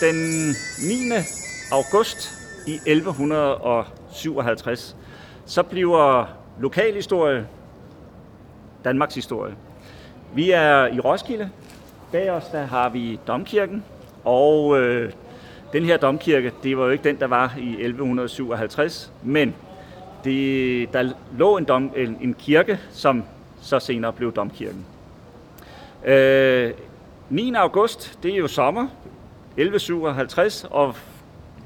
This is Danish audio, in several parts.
Den 9. august i 1157, så bliver lokalhistorie Danmarks historie. Vi er i Roskilde. Bag os der har vi Domkirken, og øh, den her domkirke, det var jo ikke den, der var i 1157, men det, der lå en, dom, en, en kirke, som så senere blev domkirken. Øh, 9. august, det er jo sommer, 1157, og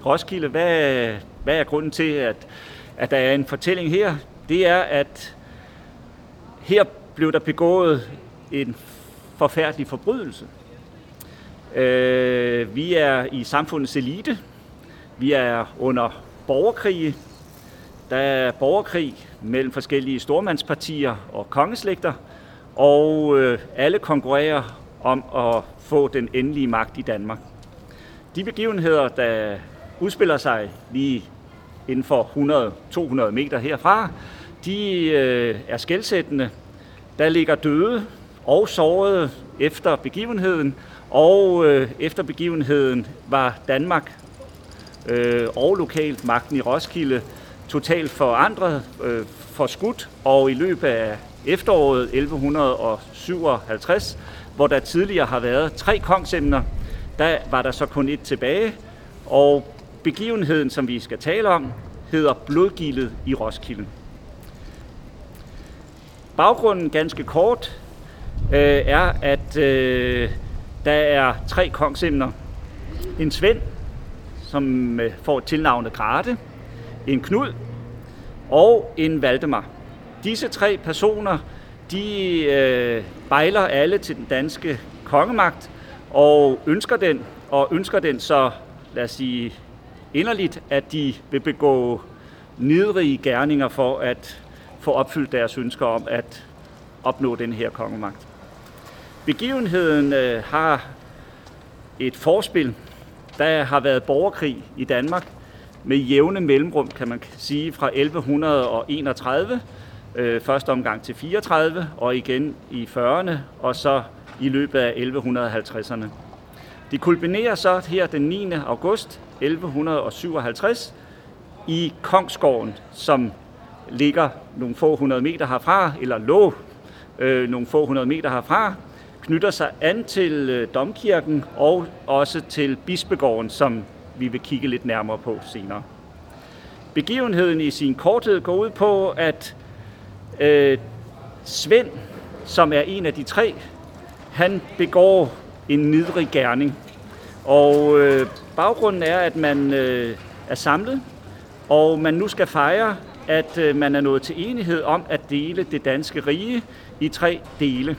Roskilde, hvad, hvad er grunden til, at, at der er en fortælling her? Det er, at her blev der begået en forfærdelig forbrydelse. Øh, vi er i samfundets elite. Vi er under borgerkrig. Der er borgerkrig mellem forskellige stormandspartier og kongeslægter, og øh, alle konkurrerer om at få den endelige magt i Danmark. De begivenheder, der udspiller sig lige inden for 100-200 meter herfra, de øh, er skældsættende. Der ligger døde og sårede efter begivenheden, og øh, efter begivenheden var Danmark øh, og lokalt magten i Roskilde totalt forandret, øh, forskudt, og i løbet af efteråret 1157, hvor der tidligere har været tre kongsemner, der var der så kun et tilbage, og begivenheden, som vi skal tale om, hedder Blodgildet i Roskilde. Baggrunden ganske kort øh, er, at øh, der er tre kongsemner. En Svend, som øh, får tilnavnet Grate, en Knud og en Valdemar. Disse tre personer, de øh, bejler alle til den danske kongemagt og ønsker den, og ønsker den så, lad os sige, inderligt, at de vil begå nedrige gerninger for at få opfyldt deres ønsker om at opnå den her kongemagt. Begivenheden øh, har et forspil. Der har været borgerkrig i Danmark med jævne mellemrum, kan man sige, fra 1131, øh, første omgang til 34, og igen i 40'erne, og så i løbet af 1150'erne. Det kulminerer så her den 9. august 1157 i Kongsgården, som ligger nogle få hundrede meter herfra, eller lå øh, nogle få hundrede meter herfra, knytter sig an til øh, domkirken og også til bispegården, som vi vil kigge lidt nærmere på senere. Begivenheden i sin korthed går ud på, at øh, Svend, som er en af de tre, han begår en nidrig gerning. Og øh, baggrunden er, at man øh, er samlet, og man nu skal fejre, at øh, man er nået til enighed om at dele det danske rige i tre dele.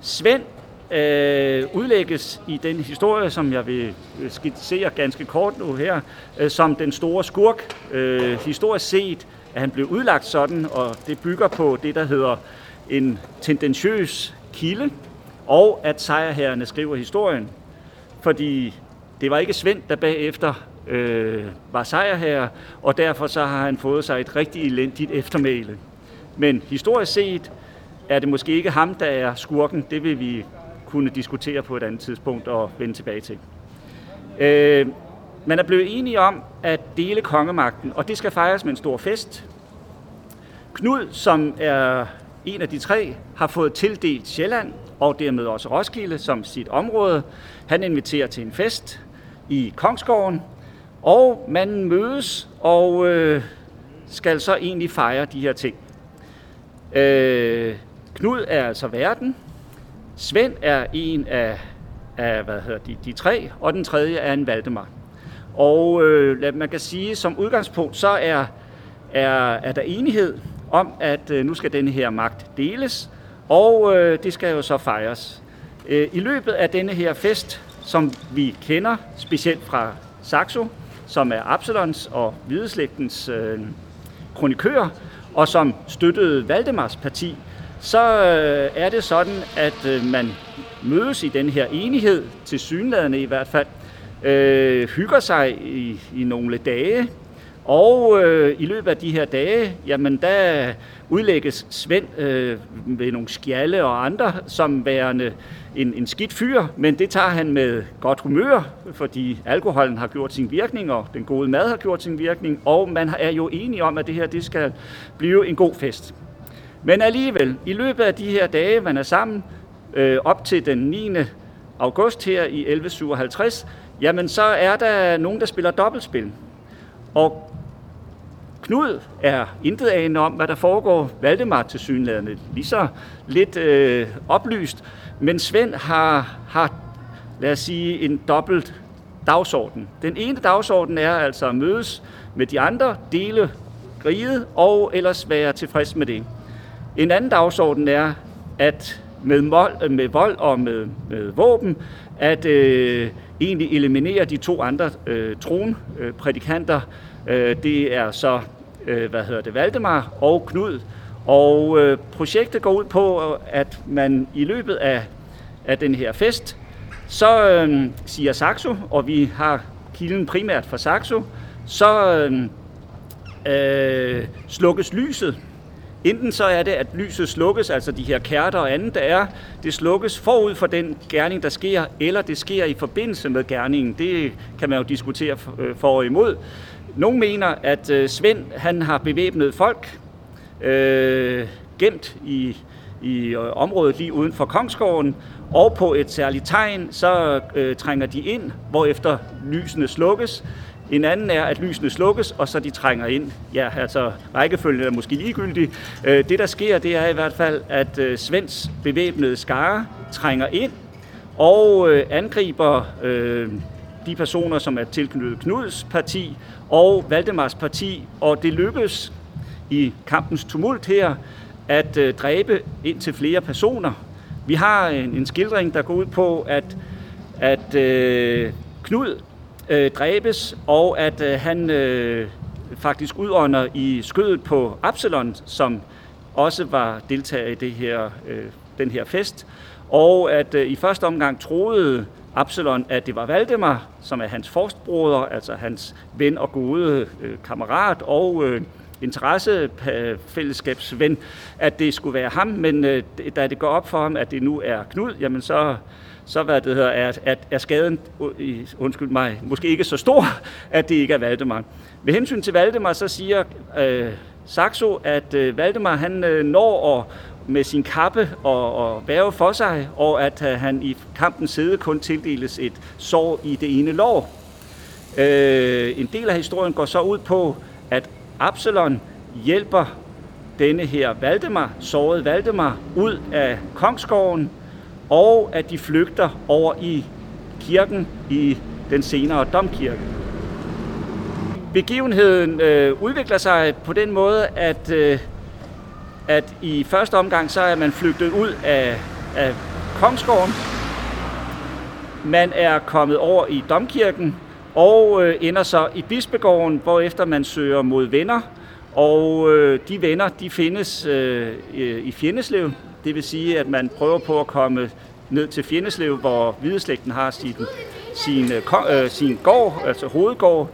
Svend øh, udlægges i den historie, som jeg vil øh, skitsere ganske kort nu her, øh, som den store skurk. Øh, historisk set at han blev udlagt sådan, og det bygger på det, der hedder en tendentiøs kilde, og at sejrherrerne skriver historien. Fordi det var ikke Svend, der bagefter øh, var sejrherre, og derfor så har han fået sig et rigtig elendigt eftermæle. Men historisk set er det måske ikke ham, der er skurken. Det vil vi kunne diskutere på et andet tidspunkt og vende tilbage til. Øh, man er blevet enige om at dele kongemagten, og det skal fejres med en stor fest. Knud, som er en af de tre, har fået tildelt Sjælland og dermed også Roskilde som sit område. Han inviterer til en fest i Kongsgården, og man mødes og øh, skal så egentlig fejre de her ting. Øh, Knud er altså verden. Svend er en af, af hvad hedder de, de tre, og den tredje er en Valdemar. Og øh, man kan sige, som udgangspunkt, så er, er, er der enighed om, at øh, nu skal denne her magt deles, og øh, det skal jo så fejres. Øh, I løbet af denne her fest, som vi kender specielt fra Saxo, som er Absalons og Hvideslægtens øh, kronikør, og som støttede Valdemars parti, så øh, er det sådan, at øh, man mødes i den her enighed, til synlædende i hvert fald, øh, hygger sig i, i nogle dage, og øh, i løbet af de her dage, jamen der udlægges Svend øh, ved nogle skjalle og andre som værende en, en skidt fyr, men det tager han med godt humør, fordi alkoholen har gjort sin virkning, og den gode mad har gjort sin virkning, og man er jo enige om, at det her det skal blive en god fest. Men alligevel, i løbet af de her dage, man er sammen, øh, op til den 9. august her i 1157, jamen så er der nogen, der spiller dobbeltspil. Og Knud er intet anende om, hvad der foregår. Valdemar til synlædende lige så lidt øh, oplyst. Men Svend har, har, lad os sige, en dobbelt dagsorden. Den ene dagsorden er altså at mødes med de andre, dele riget og ellers være tilfreds med det. En anden dagsorden er, at med, mål, med vold og med, med våben, at øh, egentlig eliminere de to andre øh, tronprædikanter. Øh, det er så, øh, hvad hedder det, Valdemar og Knud. Og øh, projektet går ud på, at man i løbet af, af den her fest, så øh, siger Saxo, og vi har kilden primært fra Saxo, så øh, øh, slukkes lyset Enten så er det, at lyset slukkes, altså de her kærter og andet, der er, det slukkes forud for den gerning, der sker, eller det sker i forbindelse med gerningen. Det kan man jo diskutere øh, for og imod. Nogle mener, at øh, Svend han har bevæbnet folk, øh, gemt i, i øh, området lige uden for Kongsgården, og på et særligt tegn, så øh, trænger de ind, hvorefter lysene slukkes. En anden er, at lysene slukkes, og så de trænger ind. Ja, altså rækkefølgen er måske ligegyldig. Øh, det, der sker, det er i hvert fald, at øh, Svends bevæbnede skare trænger ind og øh, angriber de personer, som er tilknyttet Knuds parti og Valdemars parti, og det lykkes i kampens tumult her at dræbe ind til flere personer. Vi har en, en skildring, der går ud på, at, at Knud øh, dræbes, og at øh, han øh, faktisk udånder i skødet på Absalon, som også var deltager i det her, øh, den her fest. Og at øh, i første omgang troede Absalon, at det var Valdemar, som er hans forstbroder, altså hans ven og gode øh, kammerat og øh, interessefællesskabsven, at det skulle være ham, men øh, da det går op for ham, at det nu er Knud, jamen så så hvad det hedder, er, at er skaden, undskyld mig, måske ikke så stor, at det ikke er Valdemar. Med hensyn til Valdemar, så siger øh, Saxo, at øh, Valdemar han øh, når at, med sin kappe og, og værve for sig, og at øh, han i kampen side kun tildeles et sår i det ene lår. Øh, en del af historien går så ud på, at Absalon hjælper denne her Valdemar, såret Valdemar, ud af kongsgården, og at de flygter over i kirken i den senere domkirke. Begivenheden øh, udvikler sig på den måde, at, øh, at i første omgang så er man flygtet ud af, af Kongsgården. Man er kommet over i domkirken og øh, ender så i bispegården, hvor efter man søger mod venner. Og øh, de venner de findes øh, i Fjendeslev, det vil sige, at man prøver på at komme ned til Fjendeslev, hvor Hvideslægten har sin, sin, øh, øh, sin gård, altså hovedgård,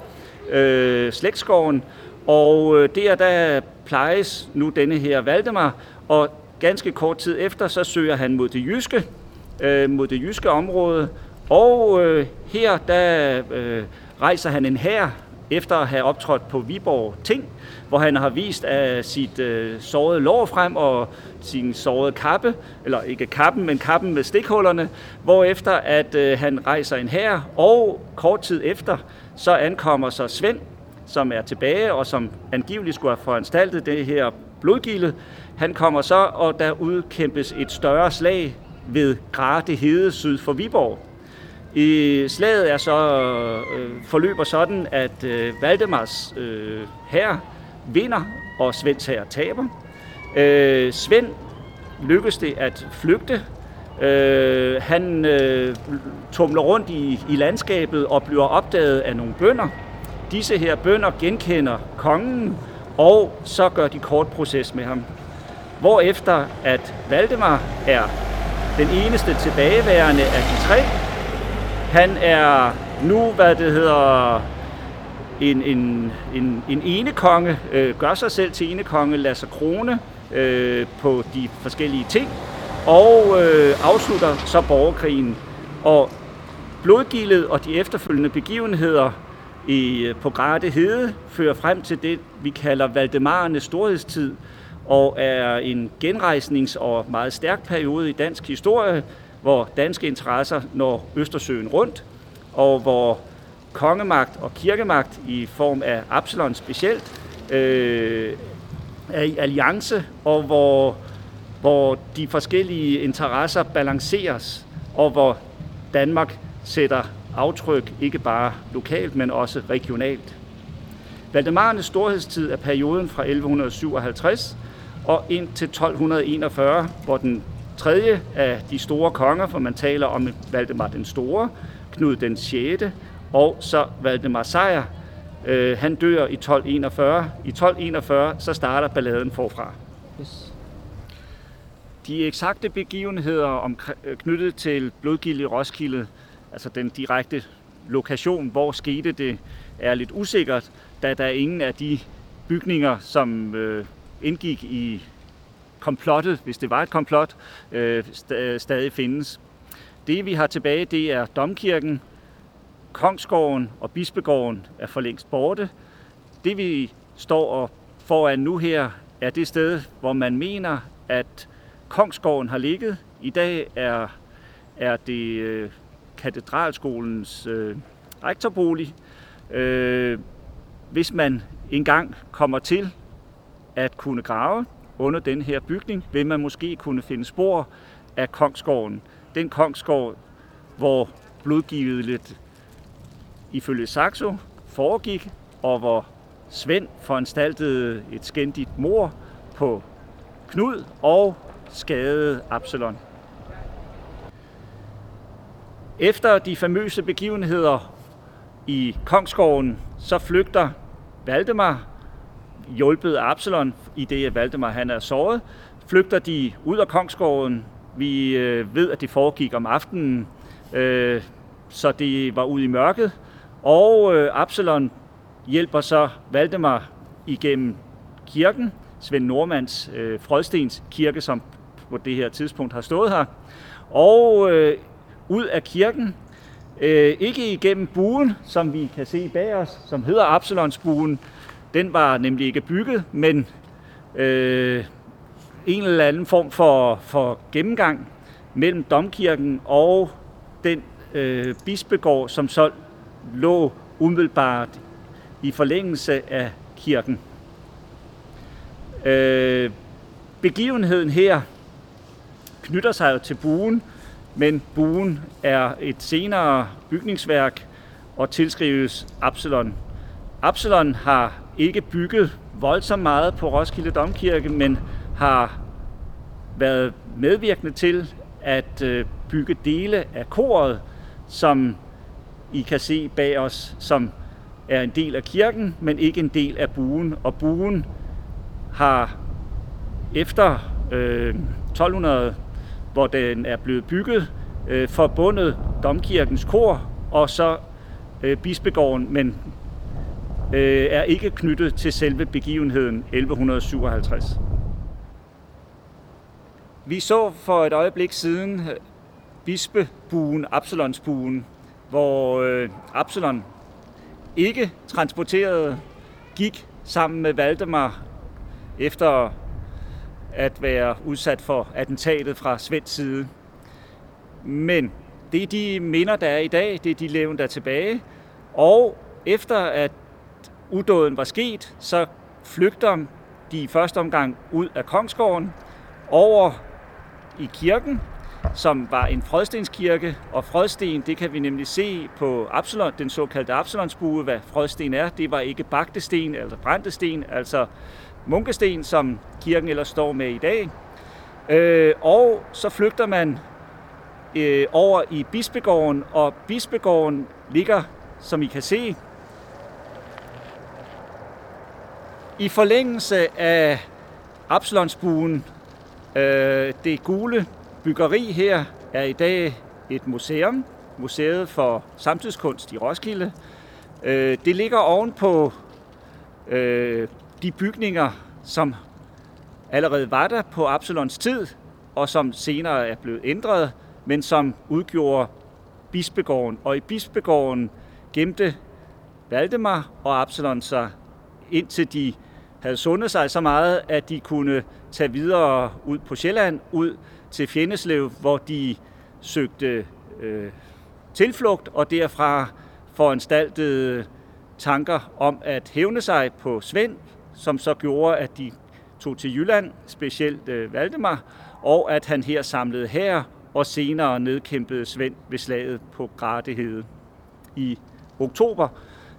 øh, slægtsgården. Og øh, der, der plejes nu denne her Valdemar, og ganske kort tid efter, så søger han mod det jyske, øh, mod det jyske område, og øh, her, der øh, rejser han en hær efter at have optrådt på Viborg Ting, hvor han har vist af sit øh, sårede lår frem og sin sårede kappe, eller ikke kappen, men kappen med stikhullerne, efter at øh, han rejser en her, og kort tid efter, så ankommer så Svend, som er tilbage, og som angiveligt skulle have foranstaltet det her blodgilde. Han kommer så, og der udkæmpes et større slag ved Grate Hede syd for Viborg. I slaget er så øh, forløber sådan, at øh, Valdemars øh, her vinder, og Svends her taber. Øh, Svend lykkes det at flygte. Øh, han øh, tumler rundt i, i landskabet og bliver opdaget af nogle bønder. Disse her bønder genkender kongen, og så gør de kort proces med ham. Hvorefter at Valdemar er den eneste tilbageværende af de tre, han er nu, hvad det hedder, en, en, en, en ene konge øh, gør sig selv til ene konge, lader sig krone øh, på de forskellige ting, og øh, afslutter så borgerkrigen. Og blodgildet og de efterfølgende begivenheder i, øh, på Grate Hede fører frem til det, vi kalder Valdemarernes storhedstid, og er en genrejsnings- og meget stærk periode i dansk historie, hvor danske interesser når Østersøen rundt, og hvor kongemagt og kirkemagt i form af Absalon specielt øh, er i alliance, og hvor, hvor de forskellige interesser balanceres, og hvor Danmark sætter aftryk ikke bare lokalt, men også regionalt. Valdemarernes storhedstid er perioden fra 1157 og ind til 1241, hvor den tredje af de store konger, for man taler om Valdemar den Store, Knud den 6. og så Valdemar Sejr, øh, han dør i 1241. I 1241 så starter balladen forfra. Yes. De eksakte begivenheder om, knyttet til blodgild i Roskilde, altså den direkte lokation, hvor skete det, er lidt usikkert, da der er ingen af de bygninger, som øh, indgik i komplottet, hvis det var et komplot, øh, stadig findes. Det vi har tilbage, det er domkirken, Kongsgården og Bispegården er for længst borte. Det vi står og foran nu her, er det sted, hvor man mener, at Kongsgården har ligget. I dag er, er det øh, katedralskolens øh, rektorbolig. Øh, hvis man engang kommer til at kunne grave under den her bygning, vil man måske kunne finde spor af Kongsgården. Den Kongsgård, hvor blodgivet lidt ifølge Saxo foregik, og hvor Svend foranstaltede et skændigt mor på Knud og skadede Absalon. Efter de famøse begivenheder i Kongsgården, så flygter Valdemar, hjulpet Absalon, i det at Valdemar han er såret, flygter de ud af Kongsgården. Vi øh, ved, at det foregik om aftenen, øh, så det var ude i mørket. Og øh, Absalon hjælper så Valdemar igennem kirken, Svend Normans øh, Frødstens kirke, som på det her tidspunkt har stået her. Og øh, ud af kirken, øh, ikke igennem buen, som vi kan se bag os, som hedder Absalons buen. Den var nemlig ikke bygget, men øh, en eller anden form for, for gennemgang mellem domkirken og den øh, bispegård, som så lå umiddelbart i forlængelse af kirken. Øh, begivenheden her knytter sig jo til buen, men buen er et senere bygningsværk og tilskrives Absalon. Absalon har ikke bygget voldsomt meget på Roskilde Domkirke, men har været medvirkende til at øh, bygge dele af koret, som I kan se bag os, som er en del af kirken, men ikke en del af buen. Og buen har efter øh, 1200 hvor den er blevet bygget, øh, forbundet domkirkens kor og så øh, bispegården, men øh, er ikke knyttet til selve begivenheden 1157. Vi så for et øjeblik siden øh, bispebuen, Absalonsbuen, hvor øh, Absalon ikke transporterede, gik sammen med Valdemar efter at være udsat for attentatet fra svensk side. Men det er de minder, der er i dag, det er de levende, der er tilbage. Og efter at udåden var sket, så flygter de i første omgang ud af Kongsgården over i kirken, som var en frødstenskirke, og frødsten, det kan vi nemlig se på Absalon, den såkaldte Absalonsbue, hvad frødsten er. Det var ikke bagte sten eller brændte sten, altså munkesten, som kirken ellers står med i dag. Øh, og så flygter man øh, over i Bispegården, og Bispegården ligger, som I kan se, i forlængelse af Absalonsbuen. Øh, det gule byggeri her er i dag et museum, Museet for Samtidskunst i Roskilde. Øh, det ligger ovenpå øh, de bygninger, som allerede var der på Absalons tid, og som senere er blevet ændret, men som udgjorde bispegården. Og i bispegården gemte Valdemar og Absalon sig, indtil de havde sundet sig så meget, at de kunne tage videre ud på Sjælland, ud til Fjendeslev, hvor de søgte øh, tilflugt, og derfra foranstaltede tanker om at hævne sig på Svend, som så gjorde, at de tog til Jylland, specielt øh, Valdemar, og at han her samlede her og senere nedkæmpede Svend ved slaget på Gratehede i oktober.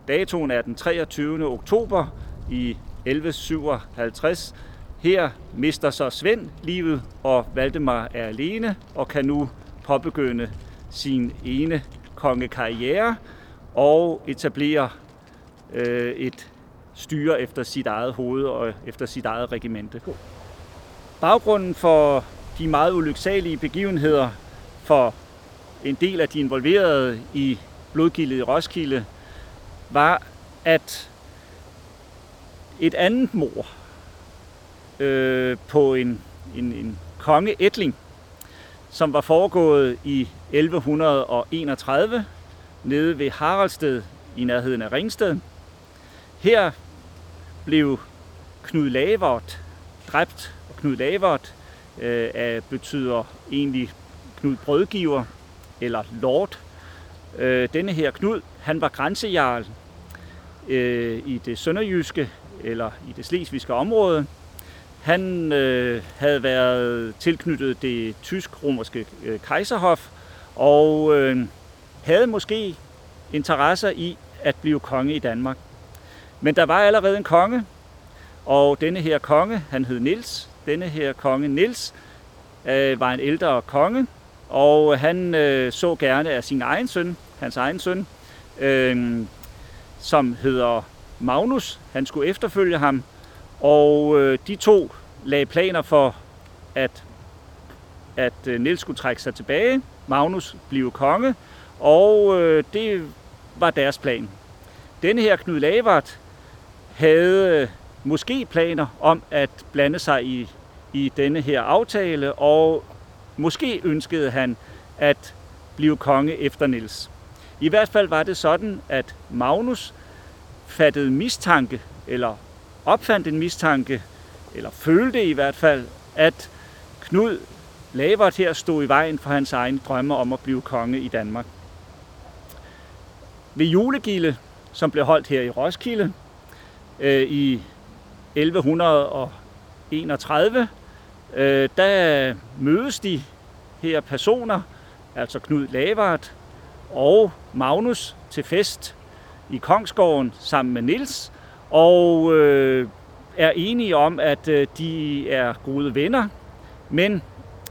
Datoen er den 23. oktober i 1157. Her mister så Svend livet, og Valdemar er alene og kan nu påbegynde sin ene kongekarriere og etablere øh, et styre efter sit eget hoved og efter sit eget regimente. Baggrunden for de meget ulyksalige begivenheder for en del af de involverede i blodgildet i Roskilde, var, at et andet mor øh, på en, en, en konge Etling, som var foregået i 1131 nede ved Haraldsted i nærheden af Ringsted. Her blev Knud Lavert dræbt, og Knud Lavert øh, betyder egentlig Knud Brødgiver, eller Lord. Øh, denne her Knud, han var grænsejarl øh, i det sønderjyske, eller i det slesvigske område. Han øh, havde været tilknyttet det tysk-romerske øh, kejserhof, og øh, havde måske interesser i at blive konge i Danmark. Men der var allerede en konge, og denne her konge, han hed Nils. Denne her konge Nils øh, var en ældre konge, og han øh, så gerne af sin egen søn, hans egen søn, øh, som hedder Magnus. Han skulle efterfølge ham, og øh, de to lagde planer for, at, at øh, Niels skulle trække sig tilbage, Magnus blive konge, og øh, det var deres plan. Denne her Knud Lavard havde øh, måske planer om at blande sig i, i denne her aftale, og måske ønskede han at blive konge efter Niels. I hvert fald var det sådan, at Magnus fattede mistanke, eller opfandt en mistanke, eller følte i hvert fald, at Knud Lavert her stod i vejen for hans egen drømme om at blive konge i Danmark. Ved julegilde, som blev holdt her i Roskilde øh, i 1131, øh, der mødes de her personer, altså Knud Lavert, og Magnus, til fest i Kongsgården sammen med Nils, og øh, er enige om, at øh, de er gode venner, men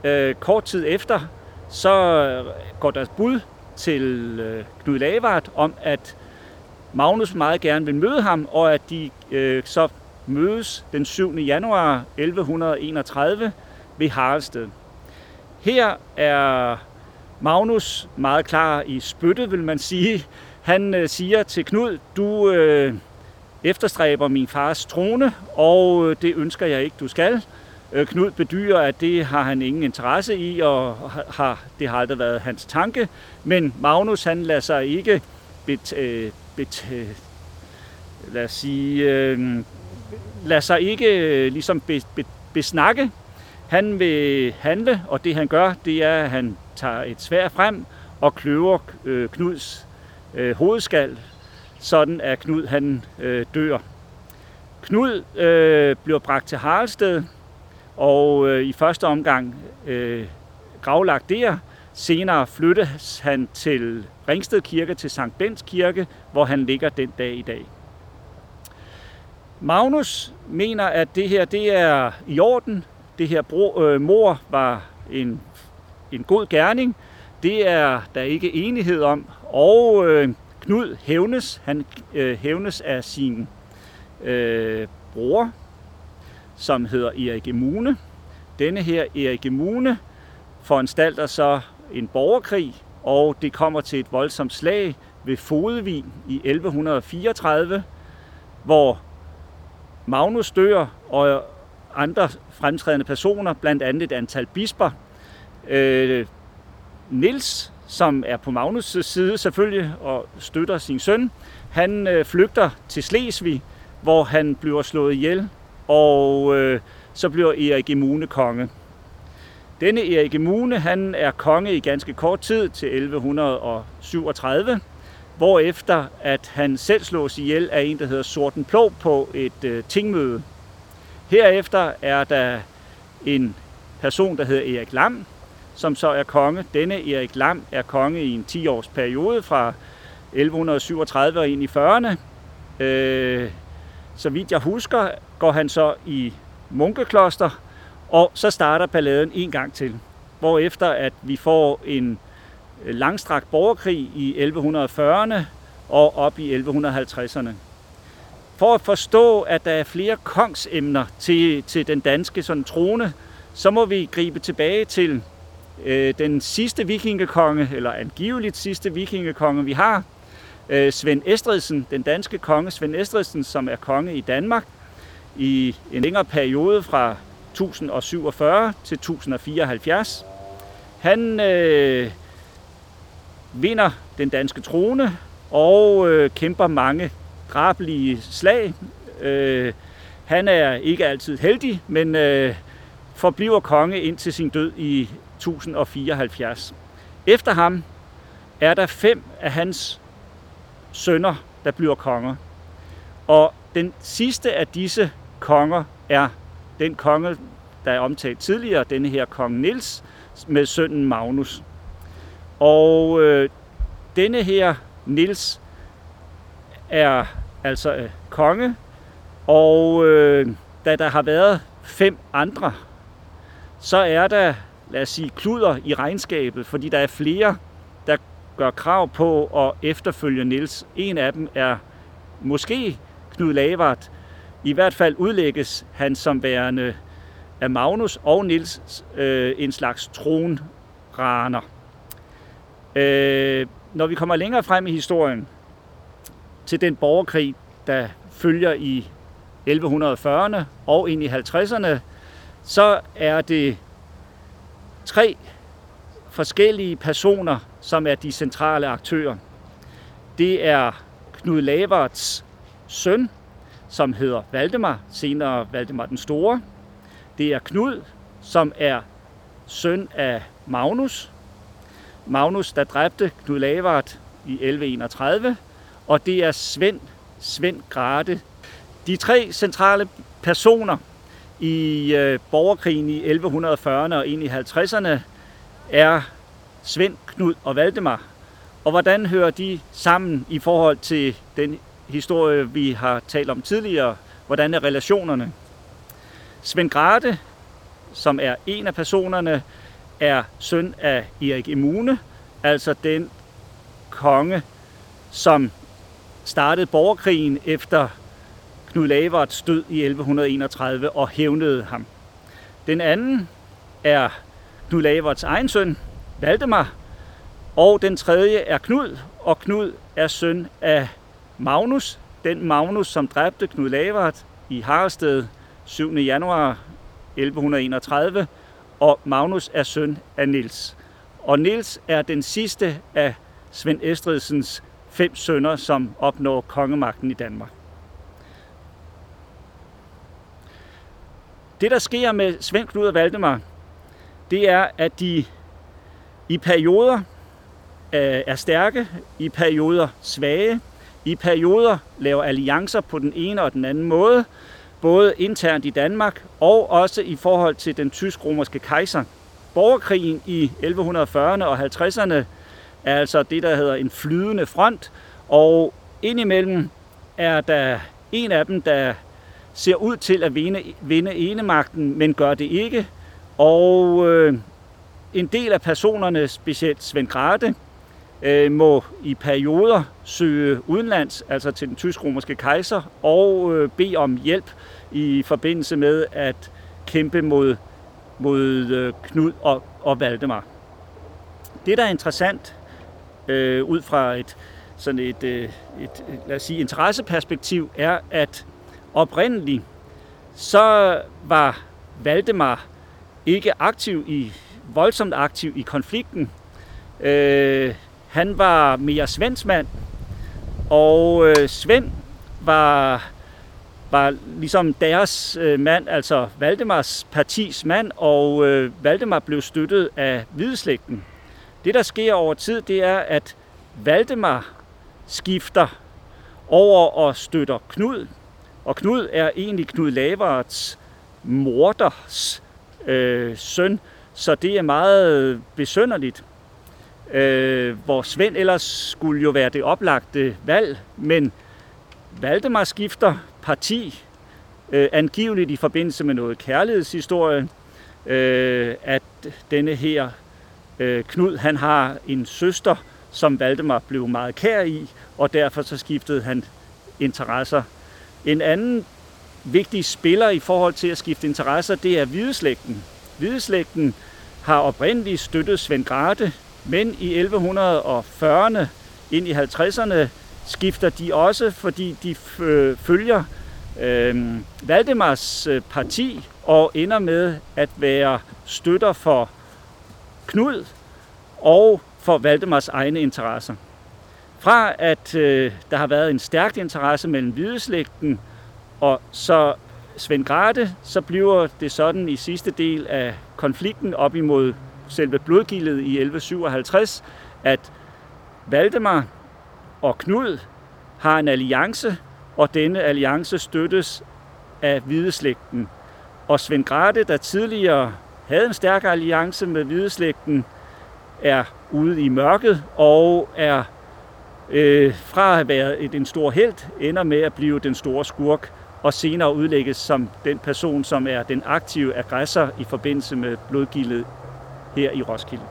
øh, kort tid efter, så øh, går deres bud til øh, Knud Lavard om, at Magnus meget gerne vil møde ham, og at de øh, så mødes den 7. januar 1131 ved Haraldsted. Her er Magnus meget klar i spyttet, vil man sige. Han øh, siger til Knud, du øh, efterstræber min fars trone, og øh, det ønsker jeg ikke, du skal. Øh, Knud bedyrer, at det har han ingen interesse i, og har, det har aldrig været hans tanke. Men Magnus, han lader sig ikke bet, øh, bet, øh, lad os sige, øh, lader sig ikke øh, ligesom be, be, besnakke. Han vil handle, og det han gør, det er, at han tager et svær frem og kløver øh, Knuds øh, hovedskal, sådan at Knud han øh, dør. Knud øh, bliver bragt til Haraldsted, og øh, i første omgang øh, gravlagt der. Senere flyttes han til Ringsted Kirke, til Sankt Bens Kirke, hvor han ligger den dag i dag. Magnus mener, at det her det er i orden. Det her bro, øh, mor var en, en god gerning. Det er der ikke enighed om. Og øh, Knud hævnes. Han øh, hævnes af sin øh, bror, som hedder Erik Emune. Denne her Erik Emune foranstalter så en borgerkrig, og det kommer til et voldsomt slag ved Fodevin i 1134, hvor Magnus dør, og andre fremtrædende personer, blandt andet et antal bisper. Øh, Nils, som er på Magnus' side selvfølgelig og støtter sin søn, han øh, flygter til Slesvig, hvor han bliver slået ihjel, og øh, så bliver Erik Emune konge. Denne Erik Emune, han er konge i ganske kort tid til 1137, hvorefter at han selv slås ihjel af en, der hedder Sorten Plov på et øh, tingmøde. Herefter er der en person, der hedder Erik Lam, som så er konge. Denne Erik Lam er konge i en 10-års periode fra 1137 og ind i 40'erne. Øh, så vidt jeg husker, går han så i munkekloster, og så starter balladen en gang til. Hvorefter at vi får en langstrakt borgerkrig i 1140'erne og op i 1150'erne. For at forstå, at der er flere kongsemner til, til den danske sådan, trone, så må vi gribe tilbage til øh, den sidste vikingekonge, eller angiveligt sidste vikingekonge, vi har, øh, Svend Estridsen, den danske konge Svend Estridsen, som er konge i Danmark i en længere periode fra 1047 til 1074. Han øh, vinder den danske trone og øh, kæmper mange drabelige slag. Øh, han er ikke altid heldig, men øh, forbliver konge indtil sin død i 1074. Efter ham er der fem af hans sønner, der bliver konger. Og den sidste af disse konger er den konge, der er omtalt tidligere, denne her kong Nils, med sønnen Magnus. Og øh, denne her Nils er altså øh, konge, og øh, da der har været fem andre, så er der, lad os sige, kluder i regnskabet, fordi der er flere, der gør krav på at efterfølge Nils. En af dem er måske Knud Lavard. I hvert fald udlægges han som værende af Magnus og Nils øh, en slags tronraner. Øh, når vi kommer længere frem i historien, til den borgerkrig, der følger i 1140'erne og ind i 50'erne, så er det tre forskellige personer, som er de centrale aktører. Det er Knud Lavards søn, som hedder Valdemar, senere Valdemar den Store. Det er Knud, som er søn af Magnus. Magnus, der dræbte Knud Lavard i 1131. Og det er Svend, Svend Grate. De tre centrale personer i øh, borgerkrigen i 1140'erne og ind i 50'erne er Svend, Knud og Valdemar. Og hvordan hører de sammen i forhold til den historie, vi har talt om tidligere? Hvordan er relationerne? Svend Grate, som er en af personerne, er søn af Erik Emune, altså den konge, som startede borgerkrigen efter Knud Lavards død i 1131 og hævnede ham. Den anden er Knud Lavards egen søn, Valdemar, og den tredje er Knud, og Knud er søn af Magnus, den Magnus, som dræbte Knud Lavard i Harrested 7. januar 1131, og Magnus er søn af Nils. Og Nils er den sidste af Svend Estridsens fem sønner, som opnår kongemagten i Danmark. Det, der sker med Svend Knud og Valdemar, det er, at de i perioder øh, er stærke, i perioder svage, i perioder laver alliancer på den ene og den anden måde, både internt i Danmark og også i forhold til den tysk-romerske kejser. Borgerkrigen i 1140'erne og 50'erne altså det, der hedder en flydende front, og indimellem er der en af dem, der ser ud til at vinde, vinde enemagten, men gør det ikke. Og øh, en del af personerne, specielt Svend Grate, øh, må i perioder søge udenlands, altså til den tysk-romerske kejser, og øh, bede om hjælp i forbindelse med at kæmpe mod, mod øh, Knud og, og Valdemar. Det, der er interessant øh, ud fra et sådan et, øh, et, lad os sige, interesseperspektiv, er, at oprindeligt så var Valdemar ikke aktiv i, voldsomt aktiv i konflikten. Øh, han var mere svendsmand, og øh, Svend var, var ligesom deres øh, mand, altså Valdemars partis mand, og øh, Valdemar blev støttet af hvideslægten. Det, der sker over tid, det er, at Valdemar skifter over og støtter Knud, og Knud er egentlig Knud Laverts morders øh, søn, så det er meget besønderligt. Øh, hvor Svend ellers skulle jo være det oplagte valg, men Valdemar skifter parti, øh, angiveligt i forbindelse med noget kærlighedshistorie, øh, at denne her øh, Knud, han har en søster, som Valdemar blev meget kær i, og derfor så skiftede han interesser. En anden vigtig spiller i forhold til at skifte interesser, det er hvideslægten. Hvideslægten har oprindeligt støttet Svend Grate, men i 1140'erne ind i 50'erne skifter de også, fordi de øh, følger øh, Valdemars øh, parti og ender med at være støtter for Knud og for Valdemars egne interesser. Fra at øh, der har været en stærk interesse mellem hvideslægten og så Svend Grate, så bliver det sådan i sidste del af konflikten op imod selve blodgildet i 1157, at Valdemar og Knud har en alliance, og denne alliance støttes af hvideslægten. Og Svend Grate, der tidligere havde en stærk alliance med hvideslægten, er ude i mørket og er øh, fra at have været et, en stor held, ender med at blive den store skurk, og senere udlægges som den person, som er den aktive aggressor i forbindelse med blodgildet her i Roskilde.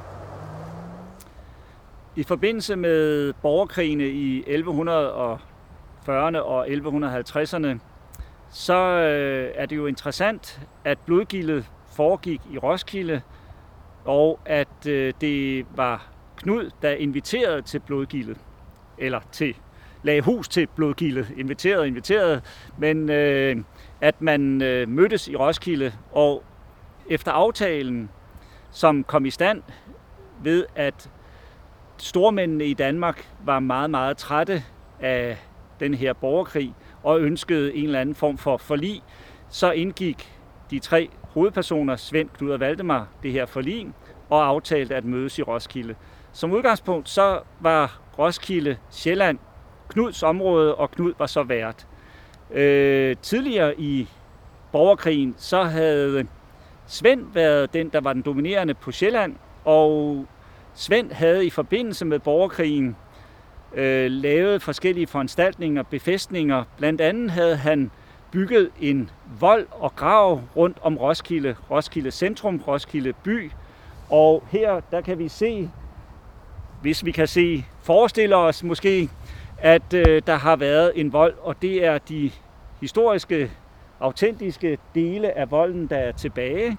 I forbindelse med borgerkrigene i 1140'erne og 1150'erne, så øh, er det jo interessant, at blodgildet foregik i Roskilde, og at øh, det var Knud, der inviterede til blodgildet, eller til lagde hus til blodgildet, inviteret inviteret, men øh, at man øh, mødtes i Roskilde, og efter aftalen, som kom i stand ved, at stormændene i Danmark var meget, meget trætte af den her borgerkrig og ønskede en eller anden form for forlig, så indgik de tre hovedpersoner, Svend, Knud og Valdemar, det her forlig og aftalte at mødes i Roskilde. Som udgangspunkt så var Roskilde Sjælland Knuds område, og Knud var så vært. Øh, tidligere i borgerkrigen, så havde Svend været den, der var den dominerende på Sjælland, og Svend havde i forbindelse med borgerkrigen øh, lavet forskellige foranstaltninger, befæstninger. Blandt andet havde han bygget en vold og grav rundt om Roskilde, Roskilde Centrum, Roskilde By. Og her, der kan vi se, hvis vi kan se, forestiller os måske at øh, der har været en vold, og det er de historiske, autentiske dele af volden, der er tilbage.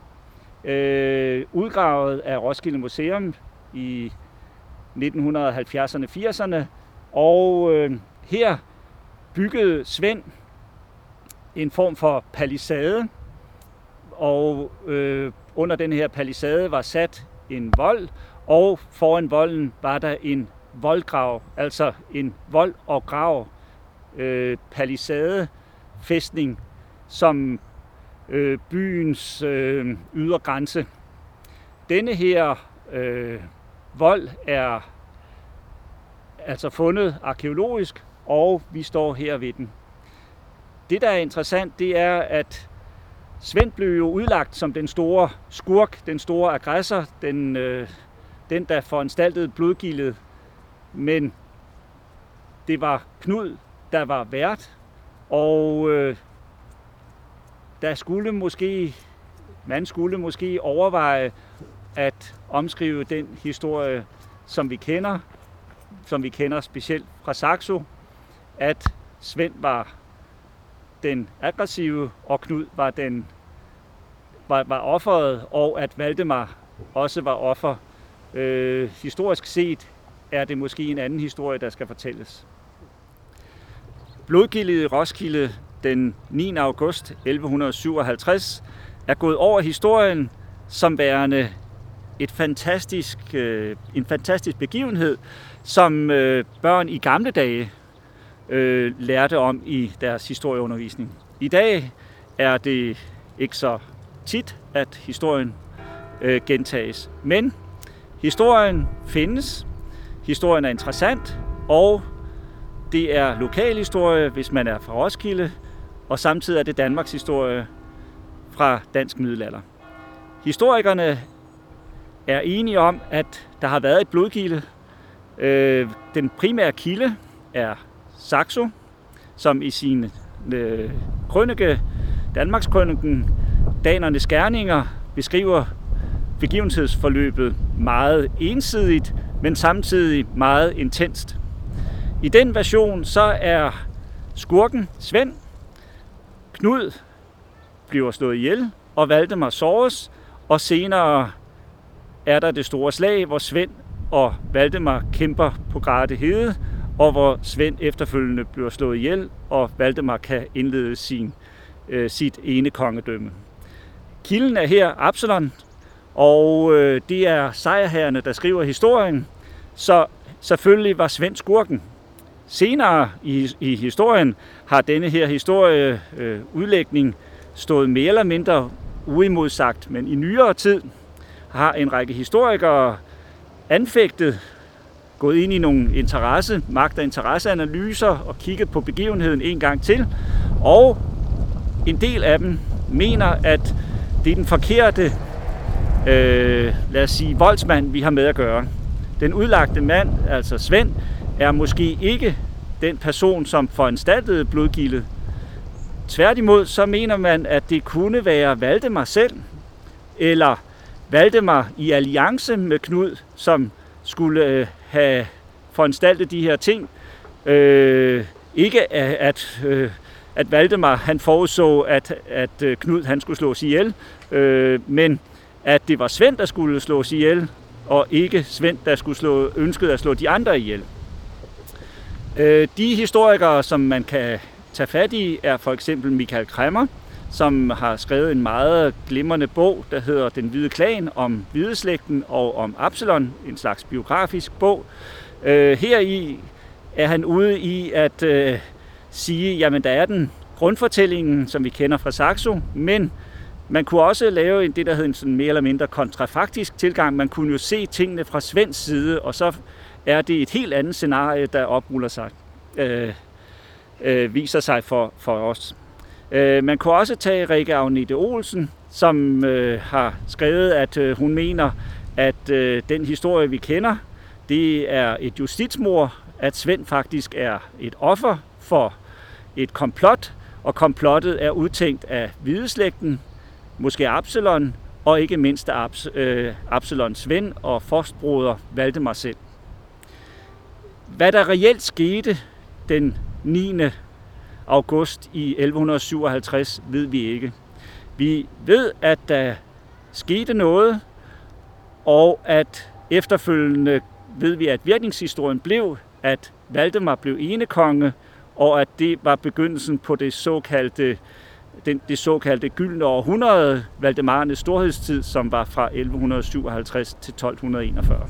Øh, udgravet af Roskilde Museum i 1970'erne, 80'erne, og øh, her byggede Svend en form for palisade, og øh, under den her palisade var sat en vold, og foran volden var der en voldgrav, altså en vold- og grav øh, palisade fæstning som øh, byens øh, ydergrænse. Denne her øh, vold er altså fundet arkeologisk, og vi står her ved den. Det, der er interessant, det er, at Svend blev jo udlagt som den store skurk, den store aggressor, den, øh, den der foranstaltede blodgildet. Men det var Knud, der var vært, og øh, der skulle måske, man skulle måske overveje at omskrive den historie, som vi kender, som vi kender specielt fra Saxo, at Svend var den aggressive, og Knud var den var, var offeret, og at Valdemar også var offer. Øh, historisk set er det måske en anden historie, der skal fortælles. Blodgildet i Roskilde den 9. august 1157 er gået over historien som værende et fantastisk, øh, en fantastisk begivenhed, som øh, børn i gamle dage øh, lærte om i deres historieundervisning. I dag er det ikke så tit, at historien øh, gentages. Men historien findes, historien er interessant, og det er lokalhistorie, hvis man er fra Roskilde, og samtidig er det Danmarks historie fra dansk middelalder. Historikerne er enige om, at der har været et blodgilde. Øh, den primære kilde er Saxo, som i sin øh, krønike, Danmarks krøniken, Danernes Gerninger, beskriver begivenhedsforløbet meget ensidigt, men samtidig meget intenst. I den version så er skurken Svend, Knud bliver slået ihjel, og Valdemar såres, og senere er der det store slag, hvor Svend og Valdemar kæmper på Grate Hede, og hvor Svend efterfølgende bliver slået ihjel, og Valdemar kan indlede sin, øh, sit ene kongedømme. Kilden er her Absalon, og øh, det er sejrherrene, der skriver historien, så selvfølgelig var Svend skurken. Senere i, i historien har denne her historieudlægning øh, stået mere eller mindre uimodsagt, men i nyere tid har en række historikere anfægtet, gået ind i nogle interesse, magt- og interesseanalyser og kigget på begivenheden en gang til. Og en del af dem mener, at det er den forkerte, øh, lad os sige, voldsmand, vi har med at gøre. Den udlagte mand, altså Svend, er måske ikke den person, som foranstaltede blodgildet. Tværtimod så mener man, at det kunne være Valdemar selv, eller Valdemar i alliance med Knud, som skulle øh, have foranstaltet de her ting. Øh, ikke at, øh, at Valdemar han forudså, at, at øh, Knud han skulle slås ihjel, øh, men at det var Svend, der skulle slås ihjel, og ikke Svend, der skulle slå, ønskede at slå de andre ihjel. Øh, de historikere, som man kan tage fat i, er for eksempel Michael Kremmer, som har skrevet en meget glimrende bog, der hedder Den Hvide Klan om hvideslægten og om Absalon, en slags biografisk bog. Øh, heri er han ude i at øh, sige, jamen der er den grundfortællingen, som vi kender fra Saxo, men man kunne også lave en, det, der hedder en sådan mere eller mindre kontrafaktisk tilgang. Man kunne jo se tingene fra Svends side, og så er det et helt andet scenarie, der opruller sig, øh, øh, viser sig for, for os. Øh, man kunne også tage Rikke Agnete Olsen, som øh, har skrevet, at øh, hun mener, at øh, den historie, vi kender, det er et justitsmord, at Svend faktisk er et offer for et komplot, og komplottet er udtænkt af hvideslægten, måske Absalon, og ikke mindst af Abs- øh, Absalons ven og forstbroder Valdemar selv. Hvad der reelt skete den 9 august i 1157, ved vi ikke. Vi ved, at der skete noget, og at efterfølgende ved vi, at virkningshistorien blev, at Valdemar blev enekonge, og at det var begyndelsen på det såkaldte den, det såkaldte gyldne århundrede, Valdemarernes storhedstid, som var fra 1157 til 1241.